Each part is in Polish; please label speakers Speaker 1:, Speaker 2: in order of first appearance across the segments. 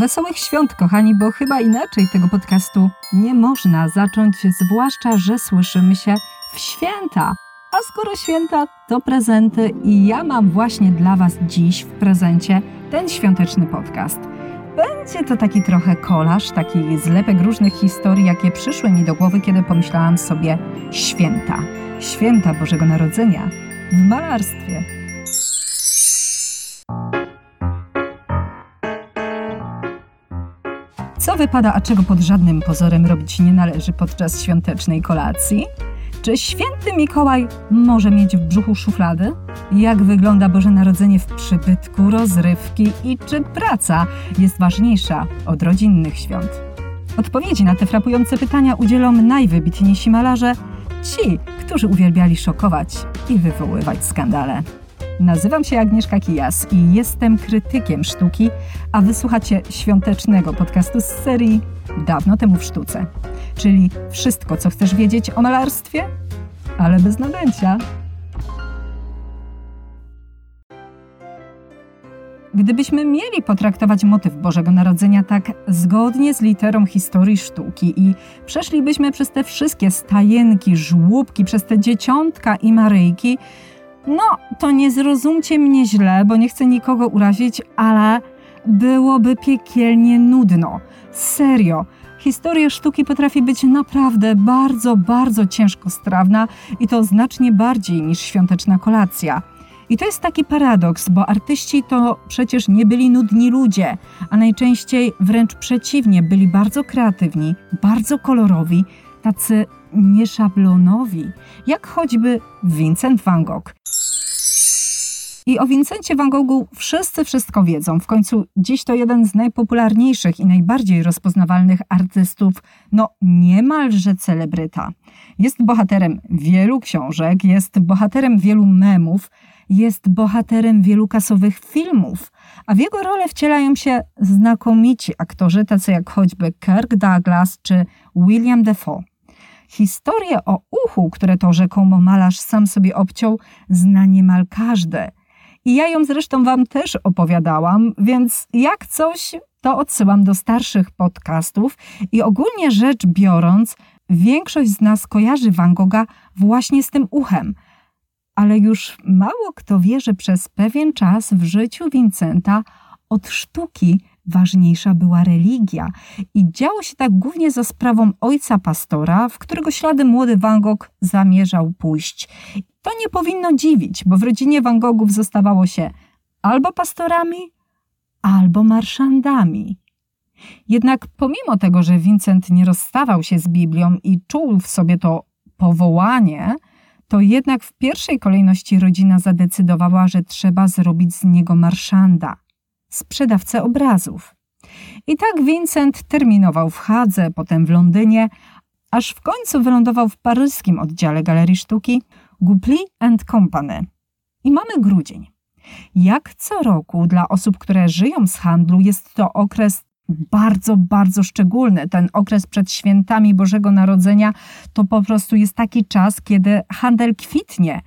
Speaker 1: Wesołych świąt, kochani, bo chyba inaczej tego podcastu nie można zacząć, zwłaszcza, że słyszymy się w święta. A skoro święta, to prezenty i ja mam właśnie dla Was dziś w prezencie ten świąteczny podcast. Będzie to taki trochę kolaż, taki zlepek różnych historii, jakie przyszły mi do głowy, kiedy pomyślałam sobie święta. Święta Bożego Narodzenia w malarstwie. Co wypada, a czego pod żadnym pozorem robić nie należy podczas świątecznej kolacji? Czy święty Mikołaj może mieć w brzuchu szuflady? Jak wygląda Boże Narodzenie w przybytku, rozrywki i czy praca jest ważniejsza od rodzinnych świąt? Odpowiedzi na te frapujące pytania udzielą najwybitniejsi malarze, ci, którzy uwielbiali szokować i wywoływać skandale. Nazywam się Agnieszka Kijas i jestem krytykiem sztuki, a wysłuchacie świątecznego podcastu z serii Dawno temu w sztuce. Czyli wszystko, co chcesz wiedzieć o malarstwie, ale bez nadęcia. Gdybyśmy mieli potraktować motyw Bożego Narodzenia tak zgodnie z literą historii sztuki i przeszlibyśmy przez te wszystkie stajenki, żłóbki, przez te dzieciątka i Maryjki, no, to nie zrozumcie mnie źle, bo nie chcę nikogo urazić, ale byłoby piekielnie nudno. Serio. Historia sztuki potrafi być naprawdę bardzo, bardzo ciężko strawna i to znacznie bardziej niż świąteczna kolacja. I to jest taki paradoks, bo artyści to przecież nie byli nudni ludzie, a najczęściej wręcz przeciwnie, byli bardzo kreatywni, bardzo kolorowi, tacy nieszablonowi, jak choćby Vincent van Gogh. I o Vincencie van Goghu wszyscy wszystko wiedzą. W końcu dziś to jeden z najpopularniejszych i najbardziej rozpoznawalnych artystów, no niemalże celebryta. Jest bohaterem wielu książek, jest bohaterem wielu memów, jest bohaterem wielu kasowych filmów, a w jego rolę wcielają się znakomici aktorzy, tacy jak choćby Kirk Douglas czy William Defoe. Historię o uchu, które to rzekomo malarz sam sobie obciął, zna niemal każdy – i ja ją zresztą Wam też opowiadałam, więc jak coś, to odsyłam do starszych podcastów. I ogólnie rzecz biorąc, większość z nas kojarzy Van Gogha właśnie z tym uchem. Ale już mało kto wie, że przez pewien czas w życiu Vincenta od sztuki ważniejsza była religia. I działo się tak głównie za sprawą ojca pastora, w którego ślady młody Van Gogh zamierzał pójść. To nie powinno dziwić, bo w rodzinie Van Goghów zostawało się albo pastorami, albo marszandami. Jednak pomimo tego, że Vincent nie rozstawał się z Biblią i czuł w sobie to powołanie, to jednak w pierwszej kolejności rodzina zadecydowała, że trzeba zrobić z niego marszanda, sprzedawcę obrazów. I tak Vincent terminował w Hadze, potem w Londynie, aż w końcu wylądował w paryskim oddziale Galerii Sztuki, Goupli and Company. I mamy grudzień. Jak co roku dla osób, które żyją z handlu, jest to okres bardzo, bardzo szczególny. Ten okres przed świętami Bożego Narodzenia to po prostu jest taki czas, kiedy handel kwitnie.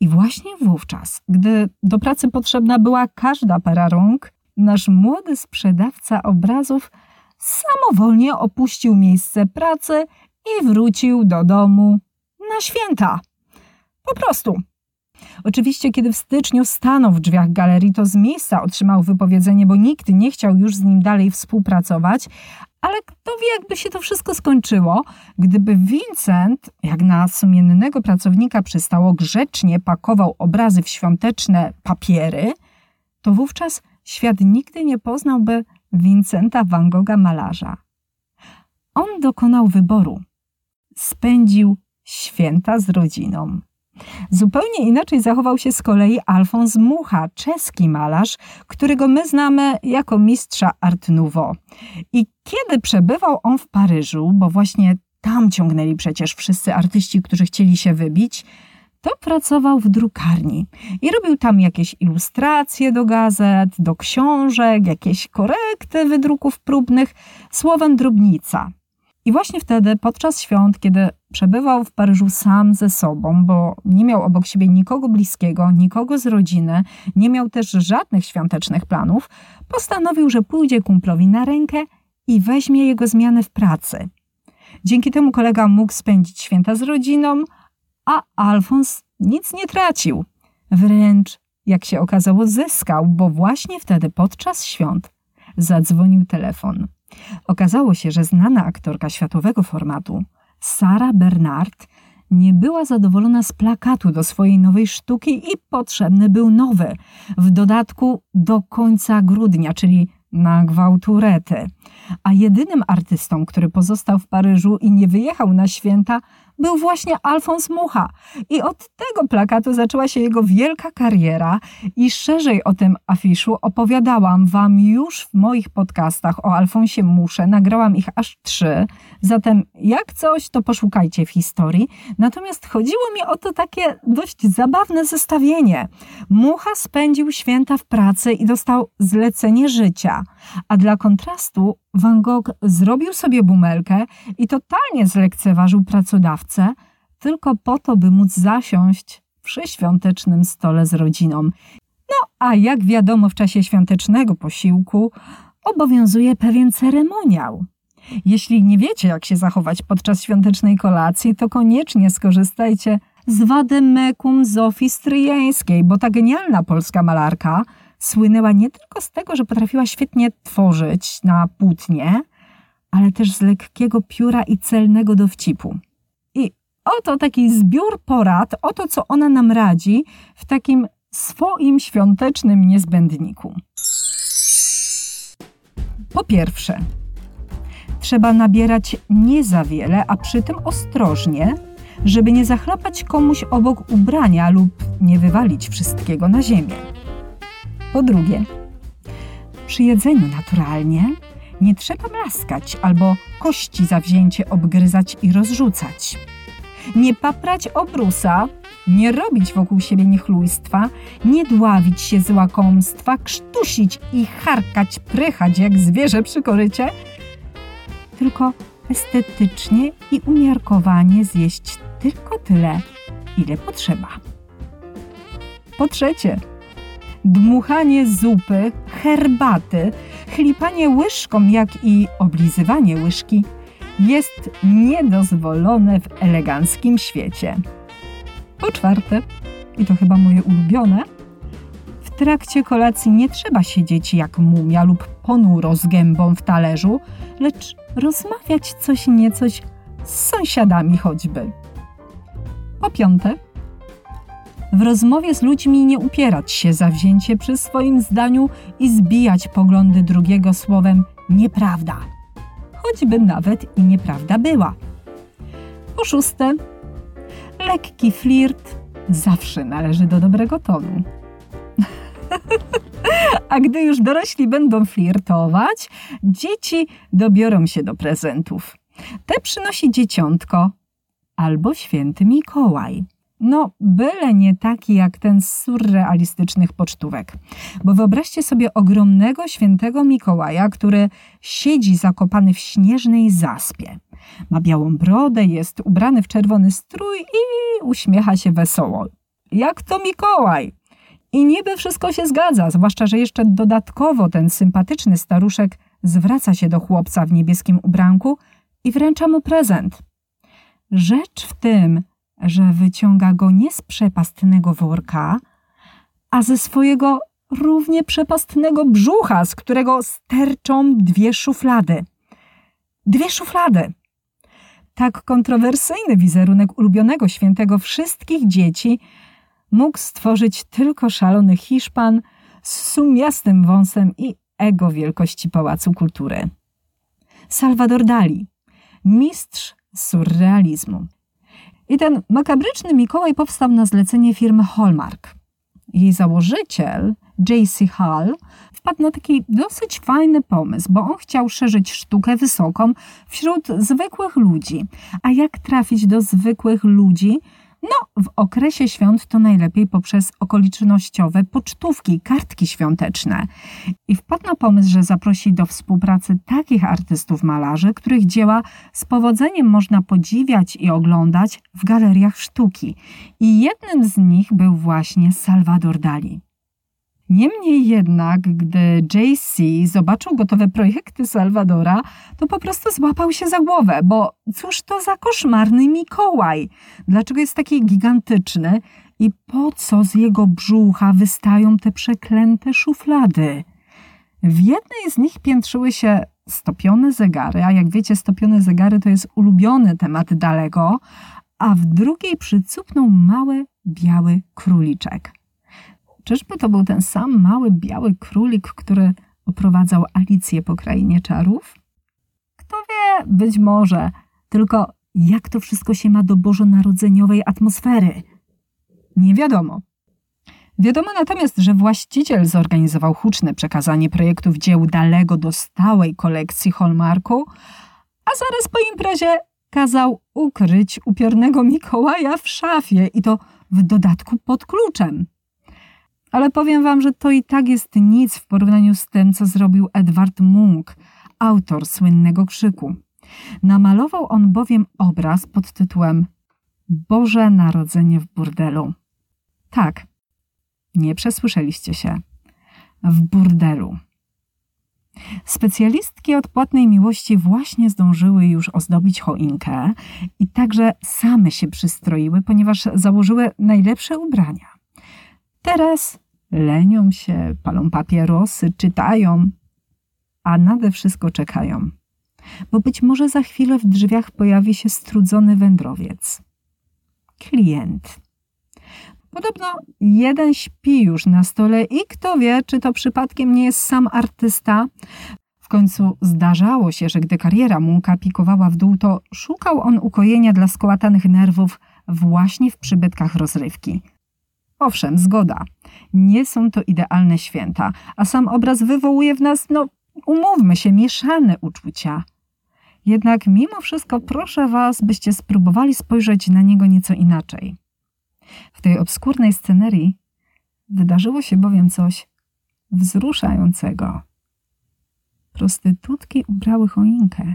Speaker 1: I właśnie wówczas, gdy do pracy potrzebna była każda para rąk, nasz młody sprzedawca obrazów samowolnie opuścił miejsce pracy i wrócił do domu na święta. Po prostu. Oczywiście, kiedy w styczniu stanął w drzwiach galerii, to z miejsca otrzymał wypowiedzenie, bo nikt nie chciał już z nim dalej współpracować, ale kto wie, jakby się to wszystko skończyło, gdyby Vincent, jak na sumiennego pracownika przystało, grzecznie pakował obrazy w świąteczne papiery, to wówczas świat nigdy nie poznałby Vincenta van Gogha malarza. On dokonał wyboru. Spędził święta z rodziną. Zupełnie inaczej zachował się z kolei Alfons Mucha, czeski malarz, którego my znamy jako mistrza Art Nouveau. I kiedy przebywał on w Paryżu, bo właśnie tam ciągnęli przecież wszyscy artyści, którzy chcieli się wybić, to pracował w drukarni i robił tam jakieś ilustracje do gazet, do książek, jakieś korekty wydruków próbnych, słowem drobnica. I właśnie wtedy, podczas świąt, kiedy przebywał w Paryżu sam ze sobą, bo nie miał obok siebie nikogo bliskiego, nikogo z rodziny, nie miał też żadnych świątecznych planów, postanowił, że pójdzie kumplowi na rękę i weźmie jego zmianę w pracy. Dzięki temu kolega mógł spędzić święta z rodziną, a Alfons nic nie tracił. Wręcz, jak się okazało, zyskał, bo właśnie wtedy podczas świąt zadzwonił telefon. Okazało się, że znana aktorka światowego formatu, Sara Bernard, nie była zadowolona z plakatu do swojej nowej sztuki i potrzebny był nowy. W dodatku do końca grudnia, czyli na gwałturety. A jedynym artystą, który pozostał w Paryżu i nie wyjechał na święta, był właśnie Alfons Mucha. I od tego plakatu zaczęła się jego wielka kariera i szerzej o tym afiszu opowiadałam Wam już w moich podcastach o Alfonsie Musze. Nagrałam ich aż trzy, zatem jak coś, to poszukajcie w historii. Natomiast chodziło mi o to takie dość zabawne zestawienie. Mucha spędził święta w pracy i dostał zlecenie życia, a dla kontrastu Van Gogh zrobił sobie bumelkę i totalnie zlekceważył pracodawcę, tylko po to, by móc zasiąść przy świątecznym stole z rodziną. No a jak wiadomo, w czasie świątecznego posiłku obowiązuje pewien ceremoniał. Jeśli nie wiecie, jak się zachować podczas świątecznej kolacji, to koniecznie skorzystajcie z Wademekum Zofii Stryjeńskiej, bo ta genialna polska malarka słynęła nie tylko z tego, że potrafiła świetnie tworzyć na płótnie, ale też z lekkiego pióra i celnego dowcipu. I oto taki zbiór porad, oto co ona nam radzi w takim swoim świątecznym niezbędniku. Po pierwsze, trzeba nabierać nie za wiele, a przy tym ostrożnie, żeby nie zachlapać komuś obok ubrania lub nie wywalić wszystkiego na ziemię. Po drugie, przy jedzeniu naturalnie nie trzeba blaskać albo kości zawzięcie obgryzać i rozrzucać. Nie paprać obrusa, nie robić wokół siebie niechlujstwa, nie dławić się z łakomstwa, krztusić i charkać, prychać jak zwierzę przy korycie, tylko estetycznie i umiarkowanie zjeść tylko tyle, ile potrzeba. Po trzecie, dmuchanie zupy, herbaty, chlipanie łyżką, jak i oblizywanie łyżki jest niedozwolone w eleganckim świecie. Po czwarte, i to chyba moje ulubione, w trakcie kolacji nie trzeba siedzieć jak mumia lub ponuro z gębą w talerzu, lecz rozmawiać coś niecoś z sąsiadami choćby. Po piąte, w rozmowie z ludźmi nie upierać się zawzięcie przy swoim zdaniu i zbijać poglądy drugiego słowem nieprawda, choćby nawet i nieprawda była. Po szóste, lekki flirt zawsze należy do dobrego tonu. A gdy już dorośli będą flirtować, dzieci dobiorą się do prezentów. Te przynosi dzieciątko albo święty Mikołaj. No, byle nie taki jak ten z surrealistycznych pocztówek. Bo wyobraźcie sobie ogromnego świętego Mikołaja, który siedzi zakopany w śnieżnej zaspie. Ma białą brodę, jest ubrany w czerwony strój i uśmiecha się wesoło. Jak to Mikołaj? I niby wszystko się zgadza, zwłaszcza, że jeszcze dodatkowo ten sympatyczny staruszek zwraca się do chłopca w niebieskim ubranku i wręcza mu prezent. Rzecz w tym, że wyciąga go nie z przepastnego worka, a ze swojego równie przepastnego brzucha, z którego sterczą dwie szuflady. Dwie szuflady! Tak kontrowersyjny wizerunek ulubionego świętego wszystkich dzieci mógł stworzyć tylko szalony Hiszpan z sumiastym wąsem i ego wielkości Pałacu Kultury. Salvador Dali, mistrz surrealizmu. I ten makabryczny Mikołaj powstał na zlecenie firmy Hallmark. Jej założyciel, J.C. Hall, wpadł na taki dosyć fajny pomysł, bo on chciał szerzyć sztukę wysoką wśród zwykłych ludzi. A jak trafić do zwykłych ludzi? No, w okresie świąt to najlepiej poprzez okolicznościowe pocztówki, kartki świąteczne. I wpadł na pomysł, że zaprosi do współpracy takich artystów malarzy, których dzieła z powodzeniem można podziwiać i oglądać w galeriach sztuki. I jednym z nich był właśnie Salvador Dali. Niemniej jednak, gdy JC zobaczył gotowe projekty Salwadora, to po prostu złapał się za głowę, bo cóż to za koszmarny Mikołaj? Dlaczego jest taki gigantyczny i po co z jego brzucha wystają te przeklęte szuflady? W jednej z nich piętrzyły się stopione zegary, a jak wiecie, stopione zegary to jest ulubiony temat Dalego, a w drugiej przycupnął mały, biały króliczek. Czyżby to był ten sam mały biały królik, który oprowadzał Alicję po krainie czarów? Kto wie, być może. Tylko jak to wszystko się ma do bożonarodzeniowej atmosfery? Nie wiadomo. Wiadomo natomiast, że właściciel zorganizował huczne przekazanie projektów dzieł Dalego do stałej kolekcji Hallmarku, a zaraz po imprezie kazał ukryć upiornego Mikołaja w szafie i to w dodatku pod kluczem. Ale powiem wam, że to i tak jest nic w porównaniu z tym, co zrobił Edward Munch, autor słynnego krzyku. Namalował on bowiem obraz pod tytułem Boże Narodzenie w burdelu. Tak, nie przesłyszeliście się. W burdelu. Specjalistki odpłatnej miłości właśnie zdążyły już ozdobić choinkę i także same się przystroiły, ponieważ założyły najlepsze ubrania. Teraz lenią się, palą papierosy, czytają, a nade wszystko czekają. Bo być może za chwilę w drzwiach pojawi się strudzony wędrowiec. Klient. Podobno jeden śpi już na stole i kto wie, czy to przypadkiem nie jest sam artysta. W końcu zdarzało się, że gdy kariera Munka pikowała w dół, to szukał on ukojenia dla skołatanych nerwów właśnie w przybytkach rozrywki – Owszem, zgoda. Nie są to idealne święta, a sam obraz wywołuje w nas, no umówmy się, mieszane uczucia. Jednak mimo wszystko proszę Was, byście spróbowali spojrzeć na niego nieco inaczej. W tej obskurnej scenerii wydarzyło się bowiem coś wzruszającego. Prostytutki ubrały choinkę.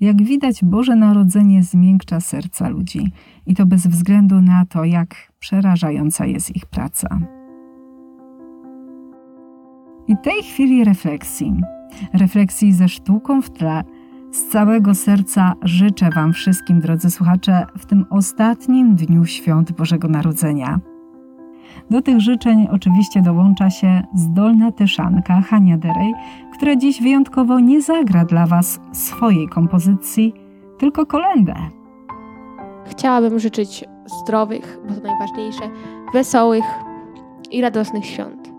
Speaker 1: Jak widać, Boże Narodzenie zmiękcza serca ludzi i to bez względu na to, jak przerażająca jest ich praca. I tej chwili refleksji, refleksji ze sztuką w tle, z całego serca życzę Wam wszystkim, drodzy słuchacze, w tym ostatnim dniu świąt Bożego Narodzenia – do tych życzeń oczywiście dołącza się zdolna tyszanka Hania Derej, która dziś wyjątkowo nie zagra dla Was swojej kompozycji, tylko kolendę.
Speaker 2: Chciałabym życzyć zdrowych, bo to najważniejsze, wesołych i radosnych świąt.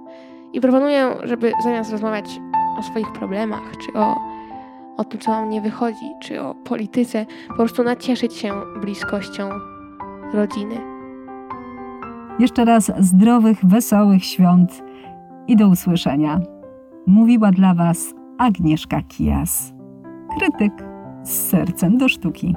Speaker 2: I proponuję, żeby zamiast rozmawiać o swoich problemach, czy o, o tym, co nam nie wychodzi, czy o polityce, po prostu nacieszyć się bliskością rodziny
Speaker 1: jeszcze raz zdrowych, wesołych świąt i do usłyszenia. Mówiła dla Was Agnieszka Kijas, krytyk z sercem do sztuki.